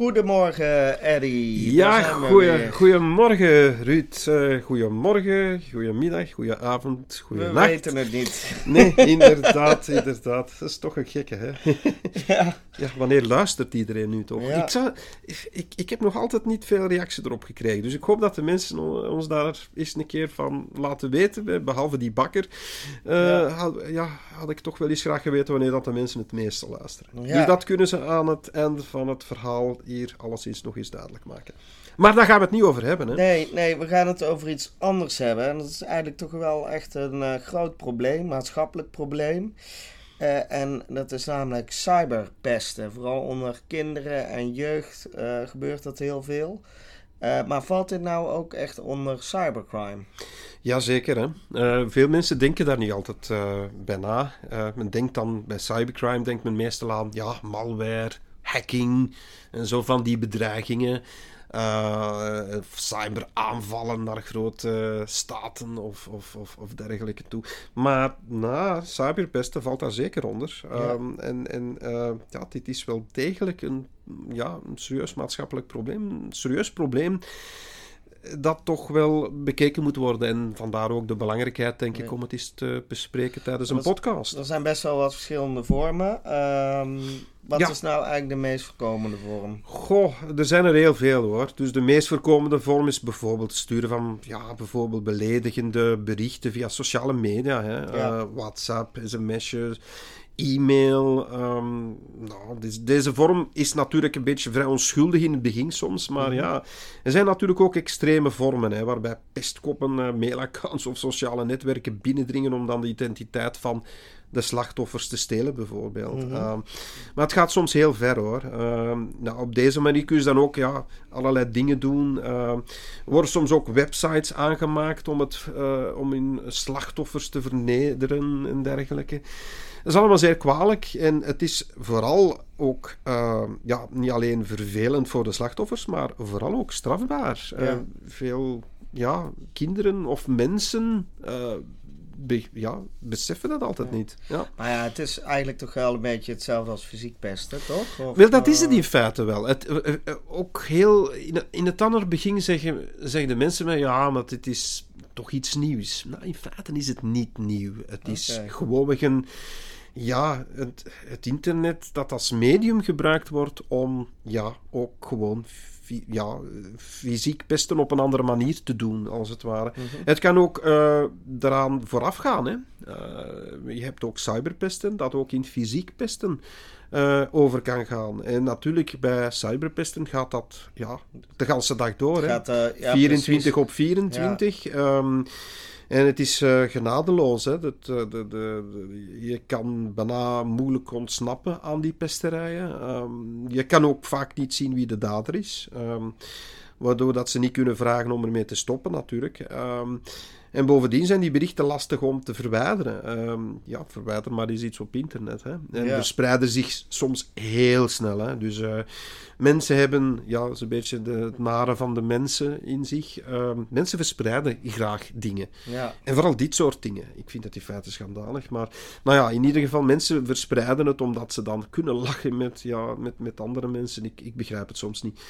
Goedemorgen, Eddie. Ja, we goeie, goedemorgen Ruud. Uh, goedemorgen, goedemiddag, goedenavond, We goedenacht. weten het niet. Nee, inderdaad, inderdaad. Dat is toch een gekke, hè? ja. Ja, wanneer luistert iedereen nu toch? Ja. Ik, zou, ik, ik heb nog altijd niet veel reactie erop gekregen. Dus ik hoop dat de mensen on- ons daar eens een keer van laten weten. Behalve die bakker. Eh, Ja. Had, ja, had ik toch wel eens graag geweten wanneer dat de mensen het meeste luisteren. Ja. Dus dat kunnen ze aan het einde van het verhaal hier alleszins nog eens duidelijk maken. Maar daar gaan we het niet over hebben, hè? Nee, nee, we gaan het over iets anders hebben. En dat is eigenlijk toch wel echt een eh, groot probleem, maatschappelijk probleem. Eh, en dat is namelijk cyberpesten. Vooral onder kinderen en jeugd eh, gebeurt dat heel veel. Eh, maar valt dit nou ook echt onder cybercrime? Jazeker, hè. Veel mensen denken daar niet altijd bij na. Men denkt dan, bij cybercrime denkt men meestal aan, ja, malware, hacking en zo van die bedreigingen. Eh, cyberaanvallen naar grote staten of, of, of, of dergelijke toe. Maar na cyberpesten valt daar zeker onder. Ja. Ehm, en en eh, ja, dit is wel degelijk een, ja, een serieus maatschappelijk probleem. Een serieus probleem dat toch wel bekeken moet worden. En vandaar ook de belangrijkheid, denk ik, om het eens te bespreken tijdens een podcast. Er zijn best wel wat verschillende vormen. Ehm, wat Ja. is nou eigenlijk de meest voorkomende vorm? Goh, er zijn er heel veel hoor. Dus de meest voorkomende vorm is bijvoorbeeld het sturen van ja, bijvoorbeeld beledigende berichten via sociale media. Hè? Ja. Eh, WhatsApp, sms'jes, e-mail. ehm, nou, dus deze vorm is natuurlijk een beetje vrij onschuldig in het begin soms. Maar Mhm. ja, er zijn natuurlijk ook extreme vormen. Hè, waarbij pestkoppen, eh, mailaccounts of sociale netwerken binnendringen om dan de identiteit van de slachtoffers te stelen, bijvoorbeeld. Mhm. Ehm, maar het gaat soms heel ver hoor. Ehm, nou, op deze manier kun je dan ook ja, allerlei dingen doen. Ehm, er worden soms ook websites aangemaakt om, het, eh, om hun slachtoffers te vernederen en dergelijke. Dat is allemaal zeer kwalijk en het is vooral ook ehm, ja, niet alleen vervelend voor de slachtoffers, maar vooral ook strafbaar. Ja. Eh, veel ja, kinderen of mensen eh, be- ja, beseffen dat altijd Ja. niet. Ja. Maar ja, het is eigenlijk toch wel een beetje hetzelfde als fysiek pesten, toch? Of, Wel, dat is het eh, in feite wel. Het, eh, eh, ook heel, in, het- in het andere begin zeggen, zeggen de mensen mij, ja, maar dit is toch iets nieuws. Nou, in feite is het niet nieuw. Het is Oké. gewoonweg een, ja, het, het internet dat als medium gebruikt wordt om, ja, ook gewoon ja, fysiek pesten op een andere manier te doen, als het ware. mhm. Het kan ook eh daaraan vooraf gaan. Hè. Eh, je hebt ook cyberpesten, dat ook in fysiek pesten eh, over kan gaan. En natuurlijk, bij cyberpesten gaat dat ja, de hele dag door. Hè. Gaat, eh, ja, 24 precies. op 24. Ehm, en het is eh, genadeloos. Hè. Dat, eh, de, de, de- je kan bijna moeilijk ontsnappen aan die pesterijen. Ehm, je kan ook vaak niet zien wie de dader is. Ehm, waardoor dat ze niet kunnen vragen om ermee te stoppen, natuurlijk. Ehm, en bovendien zijn die berichten lastig om te verwijderen. Ehm, ja, verwijder maar eens iets op internet. Hè. En Ja. verspreiden zich soms heel snel. Hè. Dus eh, mensen hebben, ja, een beetje de, het nare van de mensen in zich. Ehm, mensen verspreiden graag dingen. Ja, En vooral dit soort dingen. Ik vind dat in feite schandalig. Maar nou ja, in ieder geval, mensen verspreiden het omdat ze dan kunnen lachen met, ja, met, met andere mensen. Ik, ik begrijp het soms niet.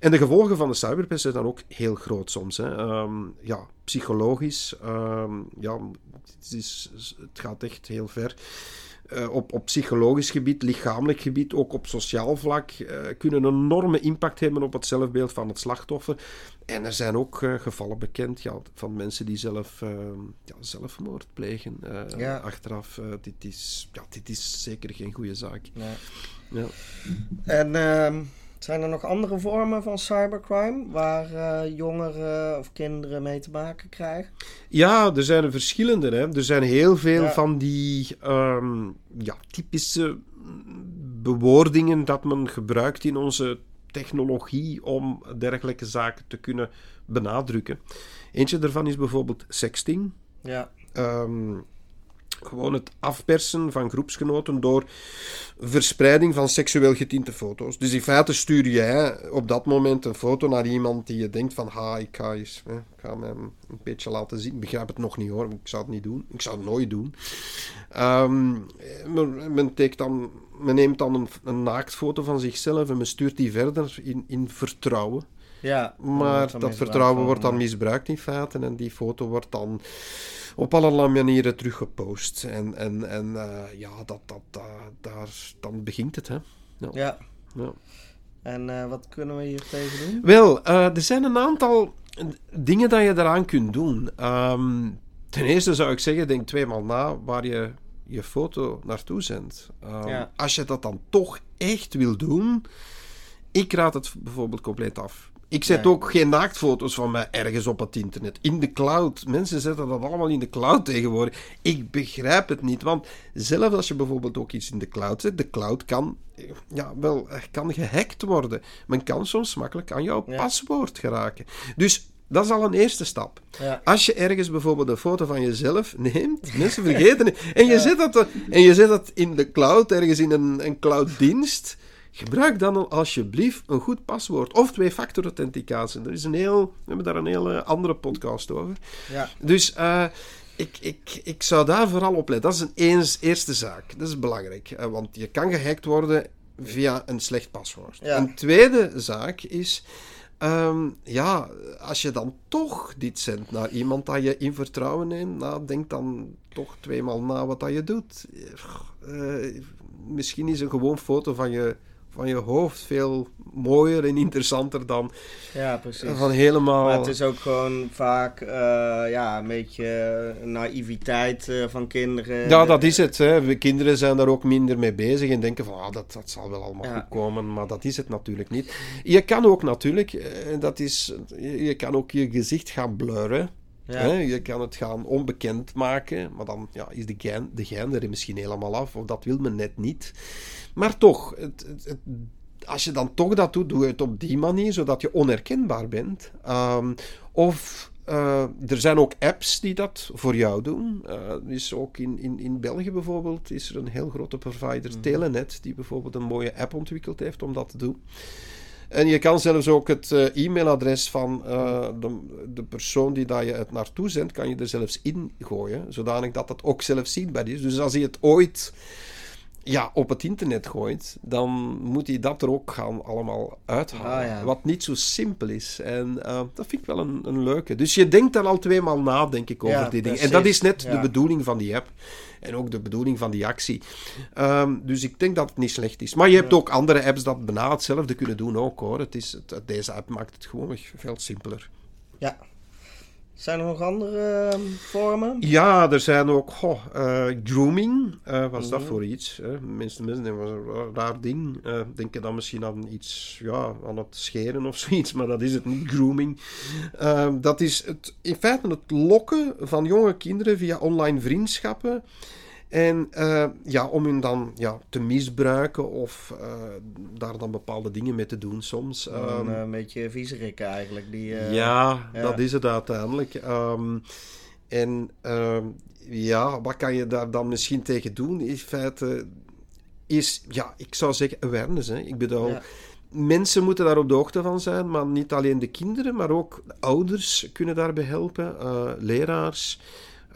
En de gevolgen van de cyberpest zijn dan ook heel groot soms. Hè. Ehm, ja, psychologisch. ehm, ja, het, is, het gaat echt heel ver. Eh, op, op psychologisch gebied, lichamelijk gebied, ook op sociaal vlak, eh, kunnen een enorme impact hebben op het zelfbeeld van het slachtoffer. En er zijn ook eh, gevallen bekend ja, van mensen die zelf eh, ja, zelfmoord plegen. Ja. Achteraf, dit, is, ja, dit is zeker geen goede zaak. Ja. En ehm, zijn er nog andere vormen van cybercrime waar eh, jongeren of kinderen mee te maken krijgen? Ja, er zijn er verschillende. Hè. Er zijn heel veel Ja. van die ehm, ja, typische bewoordingen dat men gebruikt in onze technologie om dergelijke zaken te kunnen benadrukken. Eentje daarvan is bijvoorbeeld sexting. Ja. Ehm, gewoon het afpersen van groepsgenoten door verspreiding van seksueel getinte foto's. Dus in feite stuur jij op dat moment een foto naar iemand die je denkt van, ha, ik ga, eens, hè, ik ga hem een beetje laten zien. Ik begrijp het nog niet hoor, ik zou het niet doen. Ik zou het nooit doen. Ehm, men, men, dan, men neemt dan een, een naaktfoto van zichzelf en men stuurt die verder in, in vertrouwen. Ja, maar dat vertrouwen wordt dan misbruikt in feite en die foto wordt dan op allerlei manieren teruggepost. En, en, en uh, ja, dat, dat, dat, daar, dan begint het. Hè? Ja. ja. ja. En uh, wat kunnen we hier tegen doen? Wel, uh, er zijn een aantal dingen dat je eraan kunt doen. Um, ten eerste zou ik zeggen, denk twee maal na waar je je foto naartoe zendt. Um, ja. Als je dat dan toch echt wil doen, ik raad het bijvoorbeeld compleet af. Ik zet ook geen naaktfoto's van mij ergens op het internet. In de cloud. Mensen zetten dat allemaal in de cloud tegenwoordig. Ik begrijp het niet. Want zelfs als je bijvoorbeeld ook iets in de cloud zet, de cloud kan, ja, wel, kan gehackt worden. Men kan soms makkelijk aan jouw paswoord geraken. Dus dat is al een eerste stap. Ja. Als je ergens bijvoorbeeld een foto van jezelf neemt, mensen vergeten het, en je, zet dat, en je zet dat in de cloud, ergens in een, een clouddienst, Gebruik dan alsjeblieft een goed paswoord of twee-factor authenticatie. Er is een heel, we hebben daar een hele andere podcast over. Ja. Dus uh, ik, ik, ik zou daar vooral op letten. Dat is een eens, eerste zaak. Dat is belangrijk. Uh, want je kan gehackt worden via een slecht paswoord. Ja. Een tweede zaak is. Um, ja, als je dan toch dit zendt naar iemand dat je in vertrouwen neemt, nou, denk dan toch tweemaal na wat dat je doet. Uh, misschien is een gewoon foto van je van je hoofd veel mooier en interessanter dan ja, precies. van helemaal... Maar het is ook gewoon vaak uh, ja, een beetje naïviteit uh, van kinderen. Ja, dat is het. Hè. Kinderen zijn daar ook minder mee bezig en denken van ah, dat, dat zal wel allemaal goed komen, maar dat is het natuurlijk niet. Je kan ook natuurlijk, dat is, je kan ook je gezicht gaan blurren. Ja. Je kan het gaan onbekend maken, maar dan ja, is de gein, de gein er misschien helemaal af, of dat wil men net niet. Maar toch, het, het, als je dan toch dat doet, doe je het op die manier, zodat je onherkenbaar bent. Um, of uh, er zijn ook apps die dat voor jou doen. Uh, is ook in, in, in België bijvoorbeeld is er een heel grote provider, mm. Telenet, die bijvoorbeeld een mooie app ontwikkeld heeft om dat te doen. En je kan zelfs ook het uh, e-mailadres van de, de, persoon die daar je het naartoe zendt, kan je er zelfs in gooien, zodanig dat het ook zelf zichtbaar is. Dus als je het ooit ja, op het internet gooit, dan moet hij dat er ook gaan allemaal uithalen. Ah, Wat niet zo simpel is. En uh, dat vind ik wel een, een leuke. Dus je denkt dan al tweemaal na, denk ik, over die dingen. En dat is net de bedoeling van die app. En ook de bedoeling van die actie. Um, dus ik denk dat het niet slecht is. Maar je hebt ook andere apps dat bijna hetzelfde kunnen doen ook, hoor. Het is, het, deze app maakt het gewoon veel simpeler. Ja, zijn er nog andere uh, vormen? Ja, er zijn ook goh, uh, grooming. Uh, wat is dat mhm. voor iets? Hè? Mensen, mensen denken, een raar ding. Uh, denken dan misschien aan iets, ja, aan het scheren of zoiets, maar dat is het niet, grooming. dat is het, in feite het lokken van jonge kinderen via online vriendschappen en uh, ja, om hun dan ja, te misbruiken of uh, daar dan bepaalde dingen mee te doen soms. Um, een beetje viezerikken eigenlijk. Die, uh, ja, ja, dat is het uiteindelijk. Um, en ehm, ja, wat kan je daar dan misschien tegen doen? In feite is, ja, ik zou zeggen awareness. Hè. Ik bedoel... Ja. Mensen moeten daar op de hoogte van zijn, maar niet alleen de kinderen, maar ook de ouders kunnen daarbij helpen, leraars.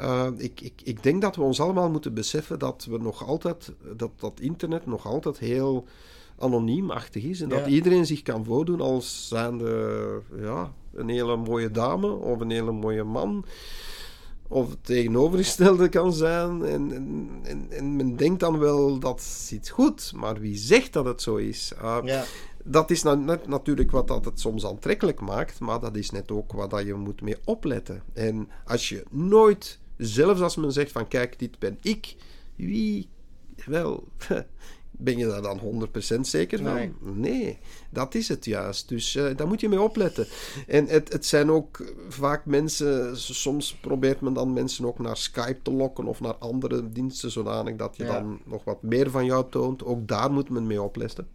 Uh, ik, ik, ik denk dat we ons allemaal moeten beseffen dat we nog altijd, dat dat internet nog altijd heel anoniemachtig is. En dat iedereen zich kan voordoen als zijnde ja, een hele mooie dame of een hele mooie man. Of het tegenovergestelde kan zijn. En, en, en, men denkt dan wel dat zit goed, maar wie zegt dat het zo is? Uh, ja. Dat is nou net natuurlijk wat dat het soms aantrekkelijk maakt, maar dat is net ook wat dat je moet mee opletten. En als je nooit Zelfs als men zegt van kijk, dit ben ik. Wie? Wel, ben je daar dan 100% zeker van? Nee. nee. dat is het juist. Dus uh, daar moet je mee opletten. En het, het zijn ook vaak mensen, soms probeert men dan mensen ook naar Skype te lokken of naar andere diensten, zodanig dat je dan nog wat meer van jou toont. Ook daar moet men mee opletten.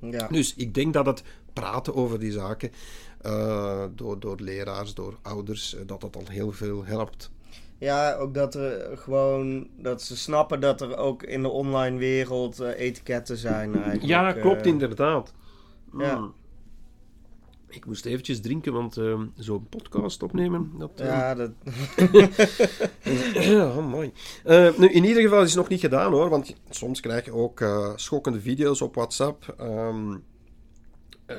Ja. Dus ik denk dat het praten over die zaken eh, door, door leraars, door ouders, eh, dat dat al heel veel helpt. Ja, ook dat er gewoon dat ze snappen dat er ook in de online wereld eh, etiketten zijn. Eigenlijk. Ja, klopt Eh, inderdaad. ja. Mm. Ik moest eventjes drinken, want eh, zo'n podcast opnemen, dat... eh, Ja, dat, Ja, mooi. Eh, nu, in ieder geval is het nog niet gedaan hoor, want soms krijg je ook eh, schokkende video's op WhatsApp. ehm, eh,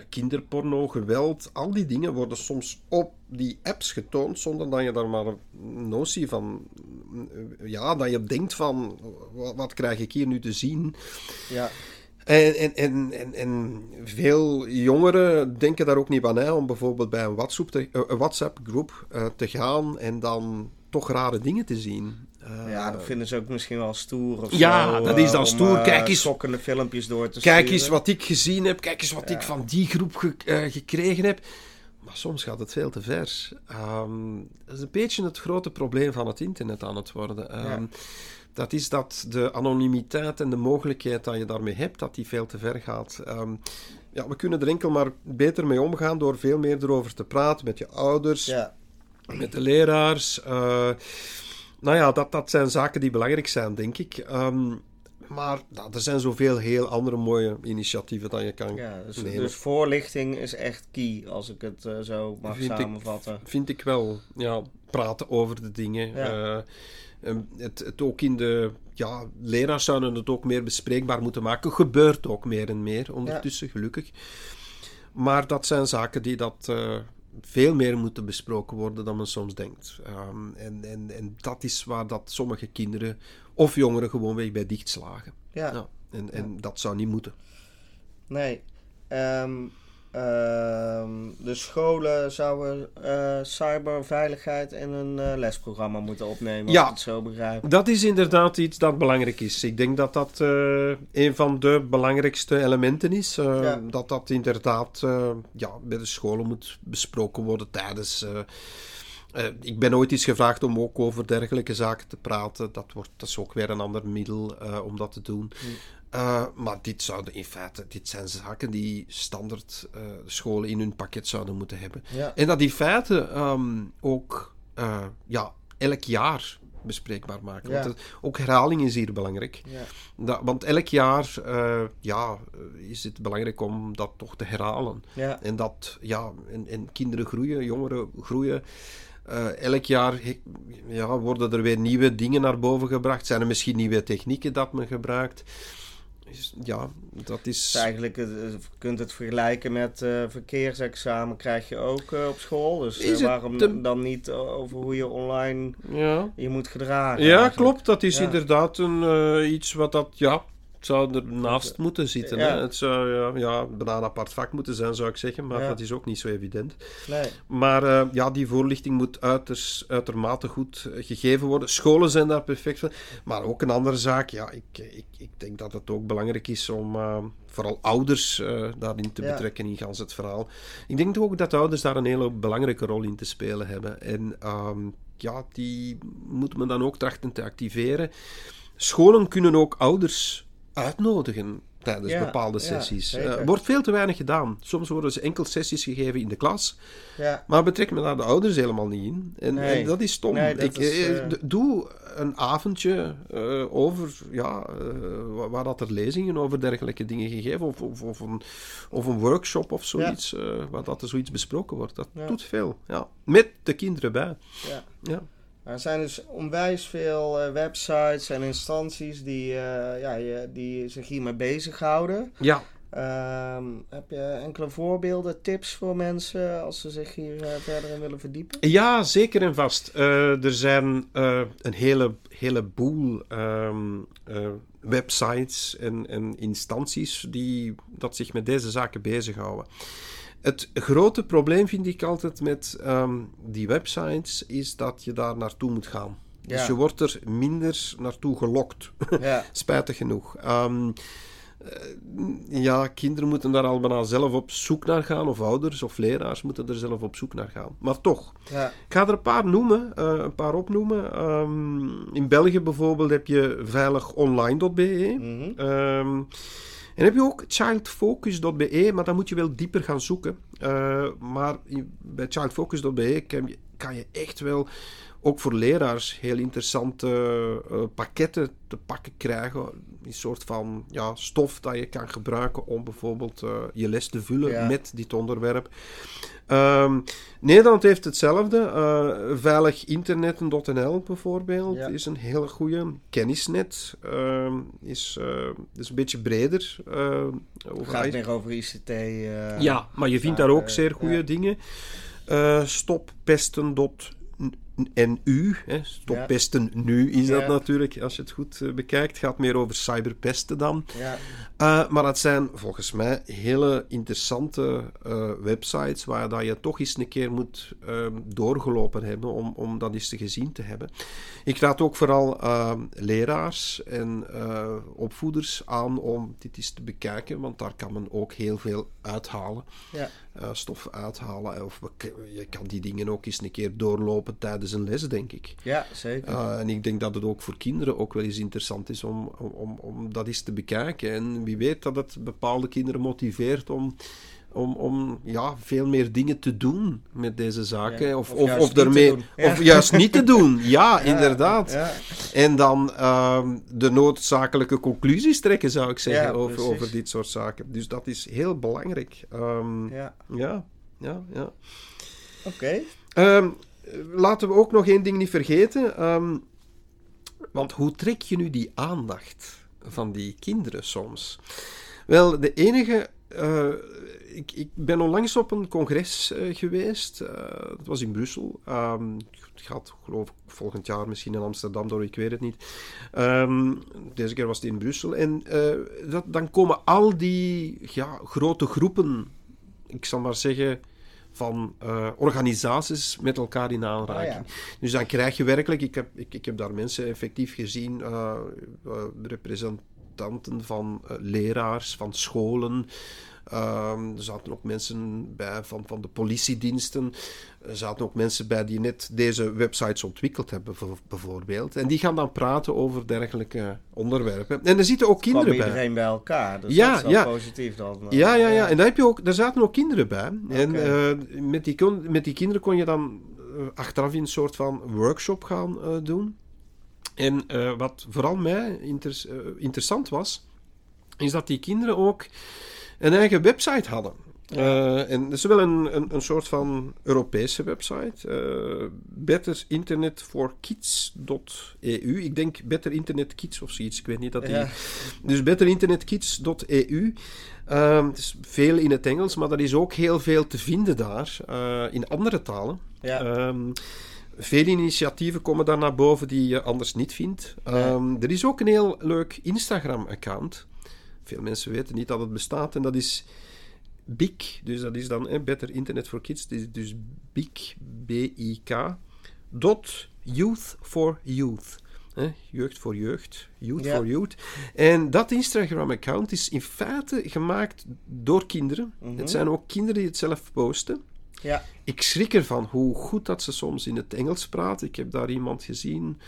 kinderporno, geweld, al die dingen worden soms op die apps getoond zonder dat je daar maar een notie van. eh, Ja, dat je denkt van wat, wat krijg ik hier nu te zien? ja, En, en, en, en, en veel jongeren denken daar ook niet aan hè, om bijvoorbeeld bij een WhatsApp, eh, WhatsApp-groep eh, te gaan en dan toch rare dingen te zien. Eh, ja, dat vinden ze ook misschien wel stoer of Ja, zo, dat is eh, dan om, stoer. eh, Kijk eens- schokkende filmpjes door te Kijk sturen. eens wat ik gezien heb, kijk eens wat Ja. ik van die groep ge- eh, gekregen heb. Maar soms gaat het veel te ver. Ehm, dat is een beetje het grote probleem van het internet aan het worden. Ehm, Ja. Dat is dat de anonimiteit en de mogelijkheid dat je daarmee hebt, dat die veel te ver gaat. Ehm, ja, we kunnen er enkel maar beter mee omgaan door veel meer erover te praten met je ouders, Ja, met de leraars. eh, nou ja, dat, dat zijn zaken die belangrijk zijn, denk ik. Ehm, maar nou, er zijn zoveel heel andere mooie initiatieven dat je kan ja dus, nemen. dus voorlichting is echt key, als ik het eh, zo mag Vind ik- samenvatten. Vind ik wel. Ja, praten over de dingen. Ja. Ehm, het, het ook in de... Ja, leraars zouden het ook meer bespreekbaar moeten maken. Gebeurt ook meer en meer ondertussen, gelukkig. Maar dat zijn zaken die dat... eh, veel meer moeten besproken worden dan men soms denkt. Ehm, en, en, en dat is waar dat sommige kinderen of jongeren gewoonweg bij dichtslagen. Ja, Ja, en, en dat zou niet moeten. nee. Ehm, de scholen zouden eh, cyberveiligheid in een eh, lesprogramma moeten opnemen, als Ja. ik het zo begrijp. Dat is inderdaad iets dat belangrijk is. Ik denk dat dat eh, een van de belangrijkste elementen is. Ja. Dat dat inderdaad ja, bij de scholen moet besproken worden tijdens. ik ben ooit eens gevraagd om ook over dergelijke zaken te praten. Dat, wordt, dat is ook weer een ander middel om dat te doen. Eh, maar dit zouden in feite, dit zijn zaken die standaard eh, scholen in hun pakket zouden moeten hebben. Ja, En dat in feite ehm, ook eh, ja, elk jaar bespreekbaar maken. Ja. Want ook herhaling is hier belangrijk. ja, Dat, want elk jaar ja, is het belangrijk om dat toch te herhalen. En dat, ja, en, en kinderen groeien, jongeren groeien. Elk jaar ja, worden er weer nieuwe dingen naar boven gebracht. Zijn er misschien nieuwe technieken dat men gebruikt? Ja, dat Dus is... eigenlijk, eh, je kunt het vergelijken met eh, verkeersexamen krijg je ook eh, op school. Dus eh, waarom de- dan niet over hoe je online Ja. je moet gedragen? Ja, eigenlijk? klopt. Dat is Ja. inderdaad een, iets wat dat, ja, het zou ernaast moeten zitten. Ja. Hè? Het zou ja, ja, bijna een apart vak moeten zijn, zou ik zeggen, maar Ja. dat is ook niet zo evident. Nee, Maar eh, ja, die voorlichting moet uitermate goed eh, gegeven worden. Scholen zijn daar perfect voor. Maar ook een andere zaak, ja, ik, ik, ik denk dat het ook belangrijk is om eh, vooral ouders daarin te betrekken in gans het verhaal. Ik denk ook dat ouders daar een hele belangrijke rol in te spelen hebben. En ehm, ja, die moet men dan ook trachten te activeren. Scholen kunnen ook ouders uitnodigen tijdens Ja, bepaalde ja, sessies. zeker. Er wordt veel te weinig gedaan. Soms worden ze enkel sessies gegeven in de klas. ja, Maar betrek me daar de ouders helemaal niet in. En, Nee. en dat is stom. Nee, dat ik, is, eh, eh, Doe een avondje eh, over, ja, eh, wa- waar dat er lezingen over dergelijke dingen gegeven, of, of, of, een, of een workshop of zoiets, eh, waar dat er zoiets besproken wordt. Dat Ja. doet veel. Ja. Met de kinderen bij. ja. Er zijn dus onwijs veel eh, websites en instanties die, eh, ja, die zich hiermee bezighouden. ja. Ehm, heb je enkele voorbeelden, tips voor mensen als ze zich hier eh, verder in willen verdiepen? Ja, zeker en vast. Er zijn een hele, heleboel ehm, eh, websites en, en instanties die dat zich met deze zaken bezighouden. Het grote probleem vind ik altijd met ehm, die websites is dat je daar naartoe moet gaan. Dus je wordt er minder naartoe gelokt. Ja, Spijtig genoeg. Ehm, eh, ja, kinderen moeten daar al bijna zelf op zoek naar gaan, of ouders of leraars moeten er zelf op zoek naar gaan. Maar toch, ja, ik ga er een paar noemen, eh, een paar opnoemen. Ehm, in België bijvoorbeeld heb je veiligonline.be. Ehm, En heb je ook childfocus.be, maar dan moet je wel dieper gaan zoeken. Uh, maar bij childfocus.be kan je, kan je echt wel ook voor leraars heel interessante uh, pakketten te pakken krijgen. Een soort van ja, stof dat je kan gebruiken om bijvoorbeeld uh, je les te vullen Ja. met dit onderwerp. Ehm, Nederland heeft hetzelfde. Uh, veiliginternetten.nl bijvoorbeeld Ja. is een hele goede. Kennisnet ehm, is, uh, is een beetje breder. Het gaat meer over ICT. eh, Ja, maar je vindt daar ook zeer goede dingen. Eh stoppesten.nu. hè. Stoppesten nu is dat Ja. natuurlijk, als je het goed eh, bekijkt. Het gaat meer over cyberpesten dan. Ja, Eh, maar het zijn volgens mij hele interessante eh, websites waar dat je toch eens een keer moet ehm, doorgelopen hebben om, om dat eens te gezien te hebben. Ik raad ook vooral ehm, leraars en opvoeders aan om dit eens te bekijken, want daar kan men ook heel veel uithalen. ja. eh, stof uithalen. Of je kan die dingen ook eens een keer doorlopen tijdens een les, denk ik. ja zeker. Uh, en ik denk dat het ook voor kinderen ook wel eens interessant is om, om, om, om dat eens te bekijken. En wie weet dat het bepaalde kinderen motiveert om, om, om ja, veel meer dingen te doen met deze zaken. Ja, Of, of of, juist of, niet te daarmee, doen. Ja. of juist niet te doen. Ja, Ja, inderdaad. En dan ehm, de noodzakelijke conclusies trekken, zou ik zeggen, over, over dit soort zaken. Dus dat is heel belangrijk. Ehm, ja. ja, ja, ja. Oké. Ehm, laten we ook nog één ding niet vergeten. want hoe trek je nu die aandacht van die kinderen soms? Wel, de enige. eh, ik, ik ben onlangs op een congres eh, geweest. eh, dat was in Brussel. Ehm, het gaat, geloof ik, volgend jaar misschien in Amsterdam door, ik weet het niet. Ehm, deze keer was het in Brussel. En eh, dat, dan komen al die ja, grote groepen, ik zal maar zeggen, van organisaties met elkaar in aanraking. Ah, ja. Dus dan krijg je werkelijk, ik heb, ik, ik heb daar mensen effectief gezien, representanten van leraars, van scholen. Ehm, er zaten ook mensen bij van, van de politiediensten. Er zaten ook mensen bij die net deze websites ontwikkeld hebben, voor- bijvoorbeeld. En die gaan dan praten over dergelijke onderwerpen. En er zitten ook kinderen bij. iedereen bij elkaar. Dus Ja, dat is ja. positief dan. eh, Ja, ja, ja. En daar, heb je ook, daar zaten ook kinderen bij. En eh, met, die, kon- met die kinderen kon je dan eh, achteraf in een soort van workshop gaan doen. En wat vooral mij inter- interessant was, is dat die kinderen ook een eigen website hadden. Eh, en dat is wel een, een, een soort van Europese website. eh betterinternetforkids.eu. Ik denk Better Internet Kids of zoiets. Ik weet niet dat die... Ja. Dus betterinternetkids.eu. Ehm het is veel in het Engels, maar er is ook heel veel te vinden daar eh, in andere talen. Ja. Ehm, veel initiatieven komen daar naar boven die je anders niet vindt. Ehm, Er is ook een heel leuk Instagram-account. Veel mensen weten niet dat het bestaat en dat is BIC. Dus dat is dan eh, Better Internet for Kids. Dus, dus BIC, B-I-K, dot Youth for Youth. Hè, jeugd voor jeugd, youth Ja. for youth. En dat Instagram-account is in feite gemaakt door kinderen. Mhm. Het zijn ook kinderen die het zelf posten. Ja. Ik schrik ervan hoe goed dat ze soms in het Engels praten. Ik heb daar iemand gezien,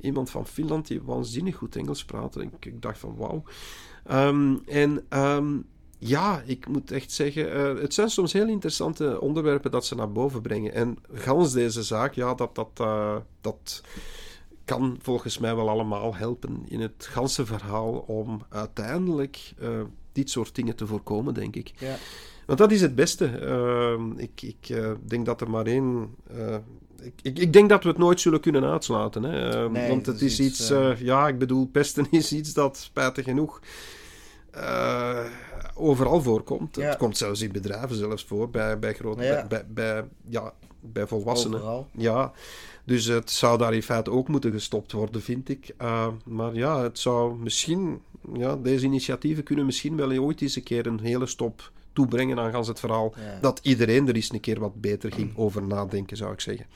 iemand van Finland, die waanzinnig goed Engels praatte. Ik, ik dacht van wauw. Ehm, en ehm, ja, ik moet echt zeggen, eh, het zijn soms heel interessante onderwerpen dat ze naar boven brengen. En gans deze zaak, ja, dat, dat, eh, dat kan volgens mij wel allemaal helpen in het ganse verhaal om uiteindelijk eh, dit soort dingen te voorkomen, denk ik. Ja. Want dat is het beste. Ehm, ik ik denk dat er maar één. ik, ik, ik denk dat we het nooit zullen kunnen uitsluiten. Hè? Nee, want het is is iets, ja, ik bedoel, pesten is iets dat spijtig genoeg. Eh, overal voorkomt. Ja. Het komt zelfs in bedrijven zelfs voor, bij, bij grote, Ja. bij, bij, ja, bij volwassenen. Overal. Ja, dus het zou daar in feite ook moeten gestopt worden, vind ik. Uh, maar ja, het zou misschien, ja, deze initiatieven kunnen misschien wel ooit eens een keer een hele stop toebrengen aan gans het verhaal. Ja. Dat iedereen er eens een keer wat beter ging over nadenken, zou ik zeggen.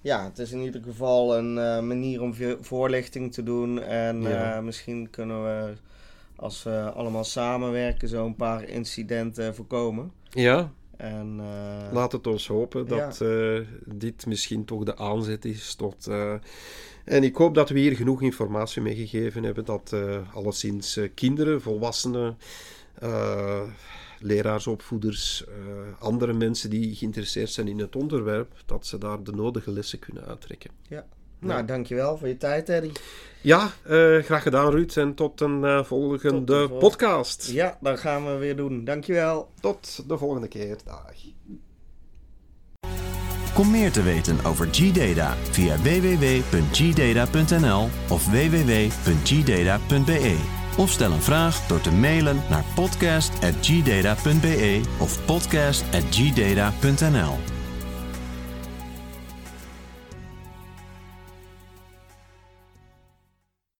Ja, het is in ieder geval een eh, manier om vo- voorlichting te doen. En Ja. eh, misschien kunnen we, als we allemaal samenwerken, zo een paar incidenten voorkomen. Ja, En, uh, Laat het ons hopen dat ja. uh, dit misschien toch de aanzet is tot. Uh, en ik hoop dat we hier genoeg informatie mee gegeven hebben. Dat alleszins kinderen, volwassenen, leraars, opvoeders, andere mensen die geïnteresseerd zijn in het onderwerp, dat ze daar de nodige lessen kunnen uittrekken. Ja. Nou, dankjewel voor je tijd, Eddie. Ja, uh, graag gedaan, Ruud. En tot een uh, volgende tot podcast. Ja, dat gaan we weer doen. Dankjewel. Tot de volgende keer. Dag. Kom meer te weten over G-Data via www.gdata.nl of www.gdata.be. Of stel een vraag door te mailen naar podcast.gdata.be of podcast.gdata.nl.